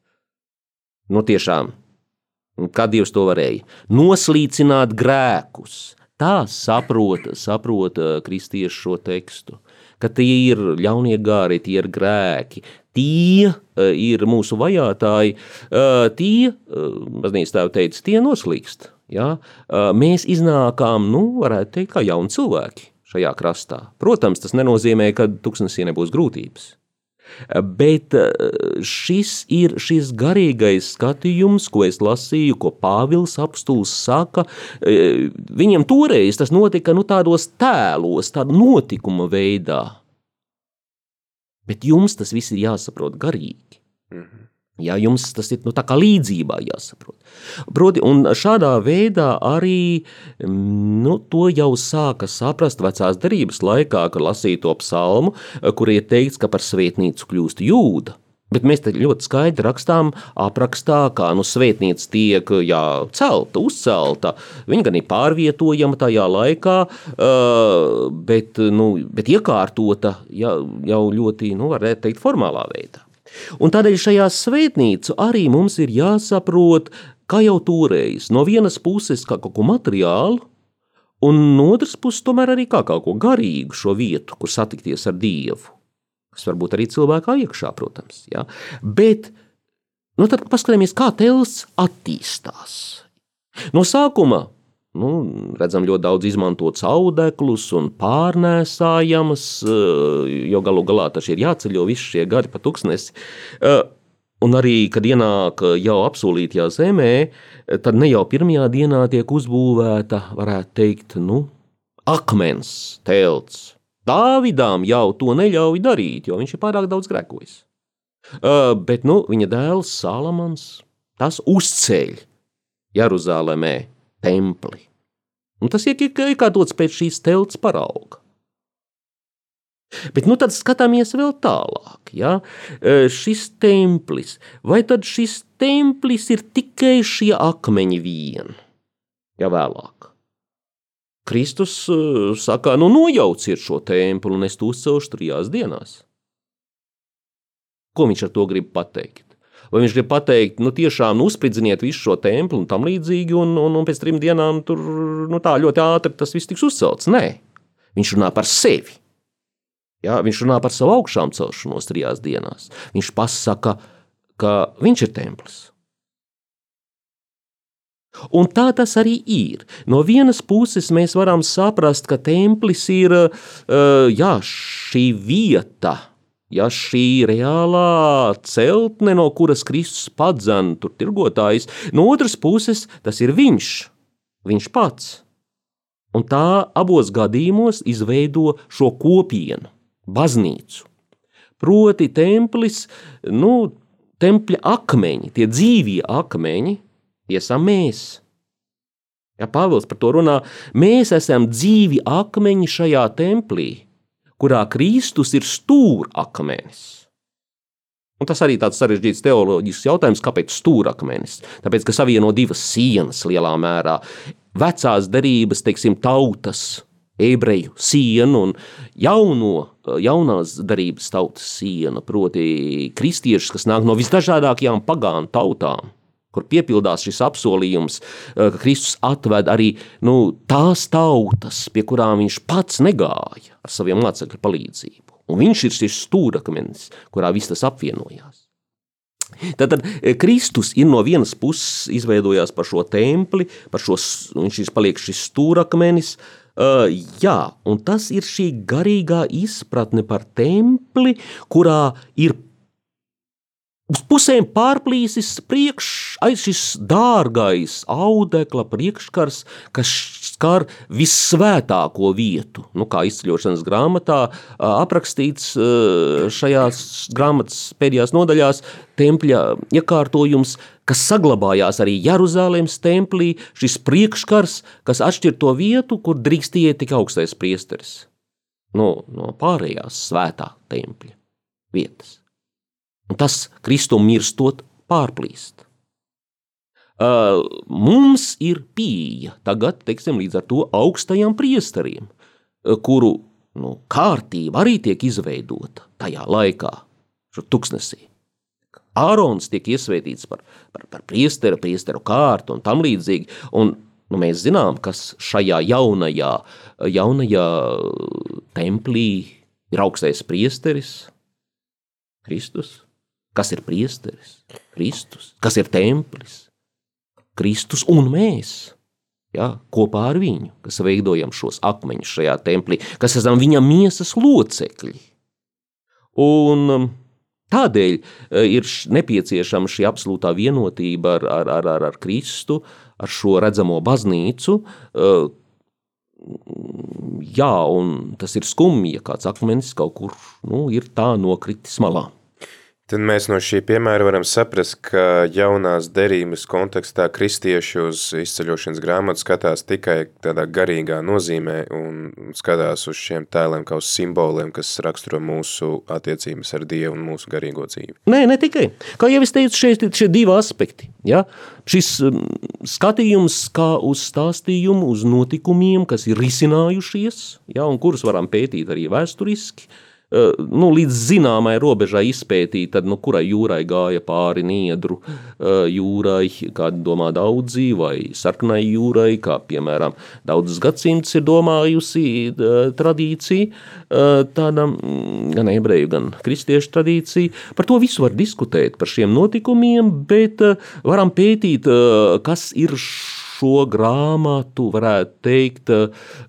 [SPEAKER 2] Nu, tiešām, kā Dievs to varēja? Noslīcināt grēkus. Tā saprot, saprot kristieši šo tekstu, ka tie ir ļaunie gāri, tie ir grēki, tie ir mūsu vajātāji, tie, baznīcas tēvi teica, tie noslīkst. Ja? Mēs iznākām, nu, varētu teikt, kā jauni cilvēki šajā krastā. Protams, tas nenozīmē, ka tuksnesī nebūs grūtības. Bet eh, šis ir šis garīgais skatījums, ko es lasīju, ko Pāvils apstūls saka. Eh, viņam toreiz tas notika nu, tādos tēlos, tādā notikuma veidā. Bet jums tas viss ir jāsaprot garīgi. Mm -hmm. Ja, jums tas ir nu, līdzībā jāsaprot. Proti, šādā veidā arī nu, to jau sāka saprast vecās derības laikā, kad lasīja to psalmu, kur ir teikts, ka par svētnīcu kļūst jūda. Bet mēs te ļoti skaidri rakstām, aprakstā, kā nu, svētnīca tiek jā, celta, uzcelta. Viņa gan ir pārvietojama tajā laikā, bet, nu, bet iekārtota jā, jau ļoti, nu, varētu teikt, formālā veidā. Un tādēļ šajā svētnīcu arī mums ir jāsaprot, kā jau toreiz, no vienas puses kā kaut ko materiālu, un no otras puses tomēr arī kā kaut ko garīgu šo vietu, kur satikties ar Dievu. Tas varbūt arī cilvēkā iekšā, protams. Ja? Bet nu, tad paskatāmies, kā tēls attīstās. No sākuma Nu, redzam, ļoti daudz izmantots audeklus un pārnēsājamas, eh, jo galu galā tas ir jāceļo visi šie gari pa tuksnesi. Eh, un arī, kad ienāk jau apsolītajā zemē, tad ne jau pirmajā dienā tiek uzbūvēta, varētu teikt, nu, akmens telts. Dāvidām jau to neļauj darīt, jo viņš ir pārāk daudz grēkojis. Eh, bet nu, viņa dēls Salamans tas uzceļ Jeruzālēmē templi. Un tas ir iekārtots pēc šīs telts parauga. Bet nu tad skatāmies vēl tālāk. Ja? E, šis templis, vai tad šis templis ir tikai šie akmeņi vien? Ja vēlāk. Kristus e, saka, nu nojauciet šo templi un es to uzcelšu trijās dienās. Ko viņš ar to grib pateikt? Vai viņš grib pateikt, nu, tiešām nu, uzspridziniet visu šo templi un tam līdzīgi, un, un, un pēc trim dienām tur nu, tā ļoti ātri tas viss tiks uzcelts? Nē, viņš runā par sevi. Ja, viņš runā par savu augšām celšanos trijās dienās. Viņš pasaka, ka viņš ir templis. Un tā tas arī ir. No vienas puses mēs varam saprast, ka templis ir uh, jā, šī vieta, ja šī reālā celtne, no kuras Kristus padzen, tur tirgotājs, no otras puses tas ir viņš, viņš pats. Un tā abos gadījumos izveido šo kopienu, baznīcu. Proti, templis, nu, tempļa akmeņi, tie dzīvie akmeņi, tie esam mēs. Ja Pāvils par to runā, mēs esam dzīvi akmeņi šajā templī kurā Kristus ir stūrakmenis. Un tas arī tāds sarežģīts teoloģisks jautājums, kāpēc stūrakmenis? Tāpēc, ka savieno divas sienas lielā mērā. Vecās derības, teiksim, tautas, ebreju sienu un jauno, jaunās darības tautas sienu, proti kristiešus, kas nāk no visdažādākajām pagānu tautām kur piepildās šis apsolījums, eh, ka Kristus atved arī nu, tās tautas, pie kurām viņš pats negāja ar saviem mācekļu palīdzību. Un viņš ir šis stūrakmenis, kurā viss tas apvienojās. Tātad eh, Kristus ir no vienas puses izveidojās par šo templi, par šo, viņš paliek šis stūrakmenis, Uh, jā, un tas ir šī garīgā izpratne par templi, kurā ir uz pusēm pārplīsis priekš, aiz šis dārgais audekla priekškars, kas skar vissvētāko vietu. Nu, kā izceļošanas grāmatā aprakstīts šajās grāmatas pēdējās nodaļās, tempļa iekārtojums, kas saglabājās arī Jeruzalemes templī, šis priekškars, kas atšķir to vietu, kur drīkst iet tik augstais priesteris. No, no pārējās svētā tempļa vietas. Un tas Kristum mirstot pārplīst. Uh, mums ir pieeja tagad, teiksim, līdz ar to augstajiem priesteriem, kuru nu, kārtība arī tiek izveidota tajā laikā, šo tuksnesī. Ārons tiek iesvētīts par, par, par priesteru, priesteru kārtu un tam līdzīgi, un nu, mēs zinām, kas šajā jaunajā, jaunajā templī ir augstais priesteris, Kristus. Kas ir priesteris? Kristus. Kas ir templis? Kristus un mēs. Ja, kopā ar viņu, kas veidojam šos akmeņus šajā templī, kas esam viņa miesas locekļi. Un um, tādēļ uh, ir nepieciešama šī absolūtā vienotība ar, ar, ar, ar, ar Kristu, ar šo redzamo baznīcu. Uh, jā, un tas ir skumji, ja kāds akmenis kaut kur nu, ir tā nokritis malā.
[SPEAKER 1] Tad mēs no šī piemēra varam saprast, ka jaunās derības kontekstā kristieši uz izceļošanas grāmatu skatās tikai tādā garīgā nozīmē un skatās uz šiem tēliem kā uz simboliem, kas raksturo mūsu attiecības ar Dievu un mūsu garīgo dzīvi.
[SPEAKER 2] Nē, ne tikai. Kā jau es teicu, šeit ir šie divi aspekti. Ja? Šis um, skatījums kā uz stāstījumu, uz notikumiem, kas ir risinājušies, ja, un kurus varam pētīt arī vēsturiski, nu, līdz zināmai robežai izpētīt, tad, nu, kurai jūrai gāja pāri Niedru eh, jūrai, kāda domā daudzi, vai sarkanai jūrai, kā piemēram daudzas gadsimtas ir domājusi eh, tradīcija, tāda mm, gan ebreju, gan kristiešu tradīcija. Par to visu var diskutēt, par šiem notikumiem, bet varam pētīt, kas ir šo grāmatu, varētu teikt,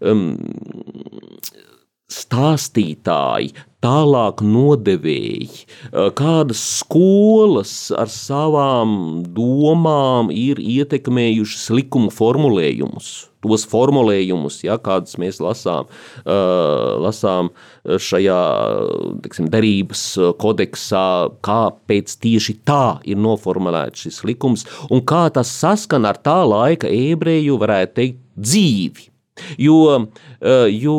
[SPEAKER 2] um, stāstītāji, tālāk nodevēji, kādas skolas ar savām domām ir ietekmējušas likuma formulējumus. Tos formulējumus, ja, kādus mēs lasām, uh, lasām šajā teksim, derības kodeksā, kāpēc tieši tā ir noformulēts šis likums un kā tas saskan ar tā laika ebreju, varētu teikt, dzīvi. Jo, jo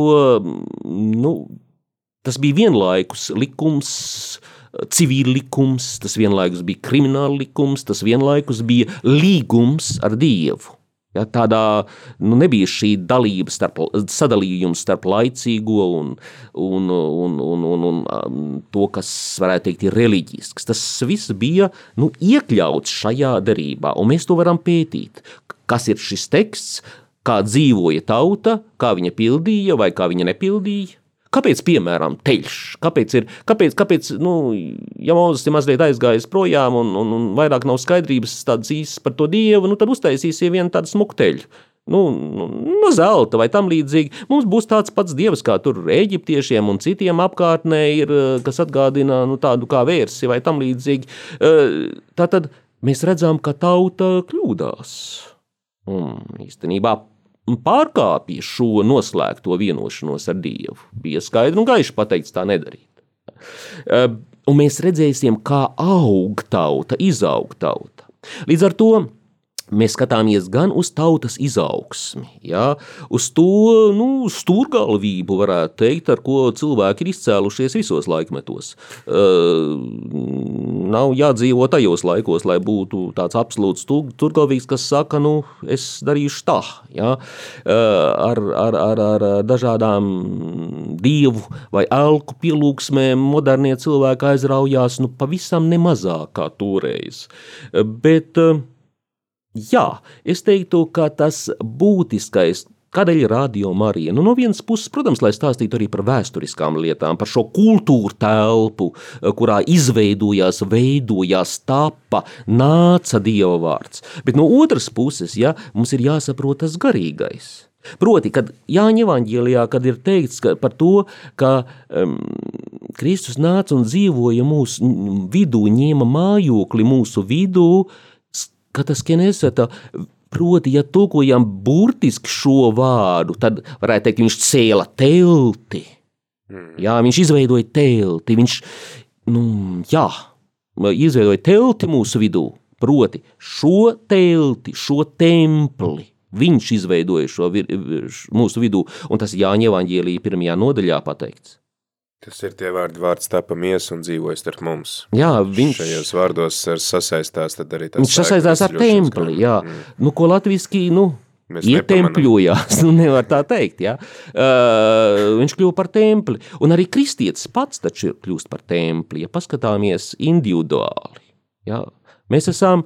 [SPEAKER 2] nu, Tas bija vienlaikus likums, civīla likums, tas vienlaikus bija krimināla likums, tas vienlaikus bija līgums ar Dievu. Ja, tādā nu, nebija šī dalība, starp, sadalījums starp laicīgo un, un, un, un, un, un um, to, kas varētu teikt, ir reliģisks. Tas viss bija nu, iekļauts šajā derībā, un mēs to varam pētīt. Kas ir šis teksts, kā dzīvoja tauta, kā viņa pildīja vai kā viņa nepildīja? Kāpēc, piemēram, teļš? Kāpēc, ir, kāpēc, kāpēc nu, ja Mozus ir mazliet aizgājis projām un, un, un vairāk nav skaidrības tādas īstas par to dievu, nu, tad uztaisīsim vienu tādu smukteļu. Nu, nu, no zelta vai tam līdzīgi. Mums būs tāds pats dievs, kā tur eģiptiešiem un citiem apkārtnē ir, kas atgādina nu, tādu kā vērsi vai tam līdzīgi. Tātad mēs redzam, ka tauta kļūdās. Un īstenībā pārkāpja šo noslēgto vienošanos ar Dievu. Bija skaidri un gaiši pateikts tā nedarīt. Un mēs redzēsim, kā aug tauta, izaug tauta. Līdz ar to Mēs skatāmies gan uz tautas izaugsmi, ja, uz to nu, stūrgalvību, varētu teikt, ar ko cilvēki ir izcēlušies visos laikmetos. Uh, nav jādzīvo tajos laikos, lai būtu tāds absolūts stūrgalvīgs, kas saka, nu, es darīšu tā. Ja, uh, ar, ar, ar, ar dažādām dievu vai elku pielūgsmēm modernie cilvēki aizraujās nu, pavisam nemazāk kā toreiz. Bet uh, Jā, es teiktu, ka tas būtiskais Kādēļ radio Marija? Nu, no vienas puses, protams, lai stāstītu arī par vēsturiskām lietām, par šo kultūru telpu, kurā izveidojās, veidojās, tapa, nāca Dieva vārds. Bet no otras puses, ja, mums ir jāsaprot tas garīgais. Proti, kad Jāņa Evangelijā, kad ir teikts ka par to, ka um, Kristus nāca un dzīvoja mūsu vidū, ņēma mājokli mūsu vidū, ka tas kinesata, proti, ja tulkojam burtiski šo vārdu, tad varētu teikt, viņš cēla telti. Jā, viņš izveidoja telti, viņš, nu, jā, izveidoja telti mūsu vidū, proti, šo telti, šo templi. Viņš izveidoja šo vir, mūsu vidū, un tas Jāņa evaņģēlīja pirmajā nodaļā pateikts.
[SPEAKER 1] Tas ir tie vārdi, vārds tapa mies un dzīvoja starp mums.
[SPEAKER 2] Jā, viņš...
[SPEAKER 1] Šajos vārdos sasaistās tad arī tas
[SPEAKER 2] Viņš sasaistās ar templi, jā. Mm. Nu, ko latviski, nu,
[SPEAKER 1] Mēs
[SPEAKER 2] ietempļojās, <laughs> nu nevar tā teikt, jā. Uh, viņš kļuva par templi, un arī kristietis pats taču ir kļūst par templi, ja paskatāmies individuāli, jā. Mēs esam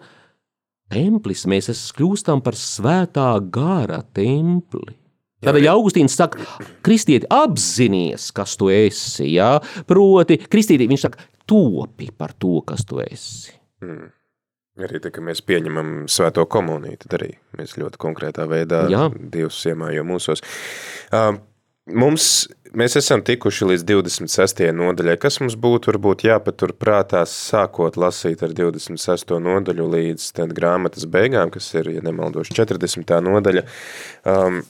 [SPEAKER 2] templis, mēs esam kļūstam par svētā gara templi. Tādēļ Augustīns saka, kristieti, apzinies, kas tu esi. Jā? Proti, kristieti, viņš saka, topi par to, kas tu esi.
[SPEAKER 1] Mm. Arī tā, ka mēs pieņemam svēto komuniju, tad arī mēs ļoti konkrētā veidā
[SPEAKER 2] Jā.
[SPEAKER 1] Dievs iemājo mūsos. Uh, mums, mēs esam tikuši līdz 26. nodaļai. Kas mums būtu varbūt jāpatur prātā sākot lasīt ar 26. nodaļu līdz tad grāmatas beigām, kas ir, ja nemaldoši, 40. nodaļa. Um,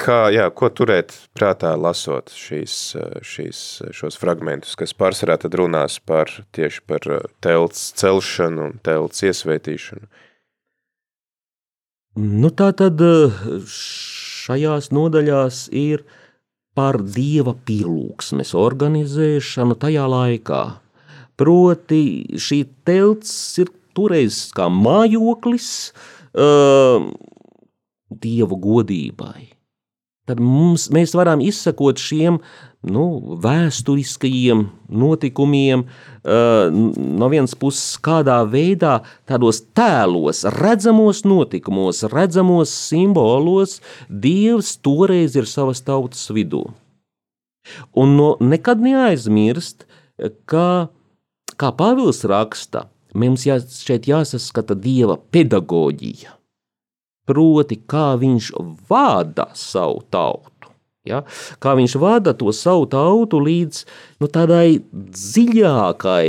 [SPEAKER 1] kā, jā, ko turēt prātā lasot šīs, šīs, šos fragmentus, kas pārsvarā tad runās par tieši par telts celšanu un telts iesvētīšanu?
[SPEAKER 2] Nu, tā tad šajās nodaļās ir par dieva pielūgsmes organizēšanu tajā laikā. Proti šī telts ir toreiz kā mājoklis uh, dievu godībai tad mums, mēs varam izsekot šiem nu, vēsturiskajiem notikumiem, uh, no vienas puses, kādā veidā, tādos tēlos, redzamos notikumos, redzamos simbolos, Dievs toreiz ir savas tautas vidū. Un no, nekad neaizmirst, ka, kā Pāvils raksta, mums jā, šeit jāsaskata Dieva pedagoģija proti, kā viņš vada savu tautu. Ja? Kā viņš vada to savu tautu līdz nu, tādai dziļākai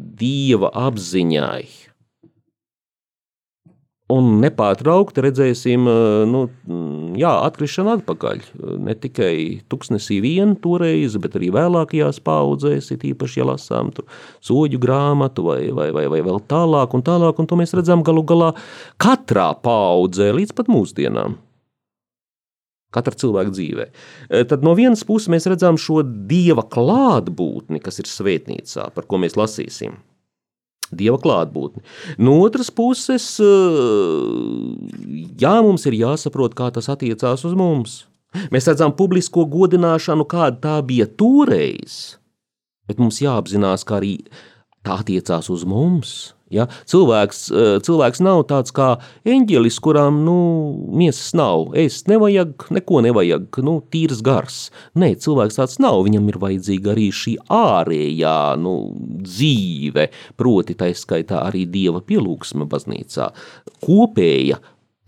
[SPEAKER 2] dieva apziņai, un nepārtraukti redzēsim nu, jā, atkrišanu atpakaļ. Ne tikai tuksnesī vien toreiz, bet arī vēlākajās paudzēs, it īpaši, ja lasām soģu grāmatu vai, vai, vai, vai vēl tālāk un tālāk, un to mēs redzam galu galā katrā paudzē līdz pat mūsdienām. Katra cilvēka dzīvē. Tad no vienas puses mēs redzam šo dieva klātbūtni, kas ir svētnīcā, par ko mēs lasīsim dieva klātbūtni. No otras puses, jā, mums ir jāsaprot, kā tas attiecās uz mums. Mēs redzam publisko godināšanu, kāda tā bija toreiz, bet mums jāapzinās, ka arī tā attiecās uz mums. Ja? Cilvēks, eh, cilvēks nav tāds kā eņģelis, kurām nu, miesas nav. Es nevajag, neko nevajag, nu, tīrs gars. Nē, cilvēks tāds nav. Viņam ir vajadzīga arī šī ārējā nu, dzīve, proti, tā skaitā arī dieva pielūgsme baznīcā. Kopēja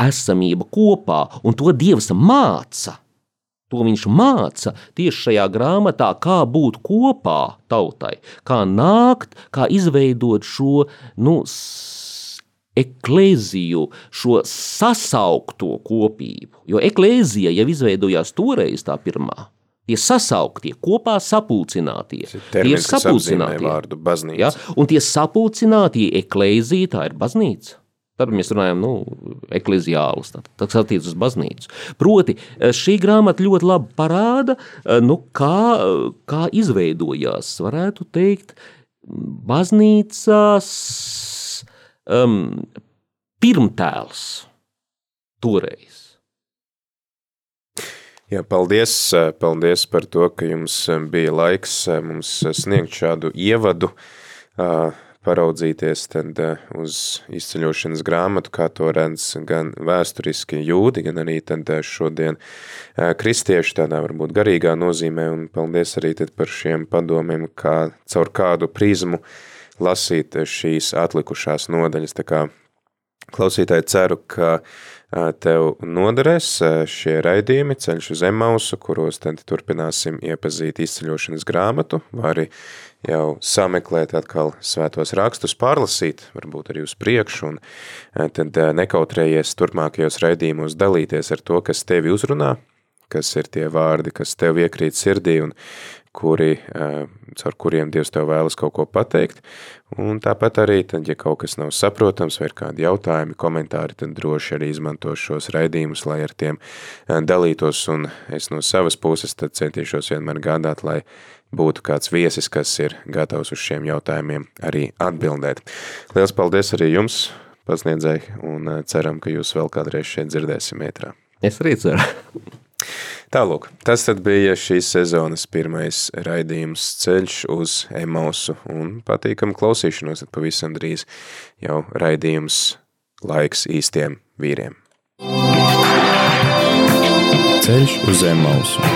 [SPEAKER 2] esamība kopā, un to dievs māca. To viņš māca tieši šajā grāmatā, kā būt kopā tautai, kā nākt, kā izveidot šo nu, eklēziju, šo sasaukto kopību. Jo eklēzija jau izveidojās toreiz tā pirmā. Tie sasauktie, kopā sapulcinātie.
[SPEAKER 1] Tie ir sapulcinātie vārdu baznīca.
[SPEAKER 2] Ja? Un tie sapulcinātie eklēzija, tā ir baznīca. Tad mēs runājam, nu, ekleziālus, tas attiecas uz baznīcu. Proti, šī grāmata ļoti labi parāda, nu, kā, kā izveidojās, varētu teikt, baznīcās um, pirmtēls toreiz.
[SPEAKER 1] Jā, paldies, paldies par to, ka jums bija laiks mums sniegt šādu ievadu. Uh, paraudzīties tad eh, uz izceļošanas grāmatu, kā to redz gan vēsturiski jūdi, gan arī tad eh, šodien eh, kristieši tādā varbūt garīgā nozīmē, un paldies arī tad par šiem padomiem, kā caur kādu prizmu lasīt šīs atlikušās nodaļas, tā kā Klausītāji ceru, ka tev noderēs šie raidījumi. Ceļš uz Emausu, kuros tad turpināsim iepazīt izceļošanas grāmatu, vai arī jau sameklēt atkal svētos rakstus, pārlasīt, varbūt arī uz priekšu, un tad nekautrējies turpmākajos raidījumos dalīties ar to, kas tevi uzrunā, kas ir tie vārdi, kas tev iekrīt sirdī un kuri, caur kuriem Dievs tev vēlas kaut ko pateikt. Un tāpat arī, tad, ja kaut kas nav saprotams vai ir kādi jautājumi, komentāri, tad droši arī izmanto šos raidījumus, lai ar tiem dalītos. Un es no savas puses tad centīšos vienmēr gādāt, lai būtu kāds viesis, kas ir gatavs uz šiem jautājumiem arī atbildēt. Liels paldies arī jums, pasniedzēji, un ceram, ka jūs vēl kādreiz šeit dzirdēsim ētrā.
[SPEAKER 2] Es arī ceru.
[SPEAKER 1] Tālūk, tas tad bija šīs sezonas pirmais raidījums ceļš uz Emausu un patīkam klausīšanos, tad pavisam drīz jau raidījums laiks īstiem vīriem.
[SPEAKER 4] Ceļš uz Emausu.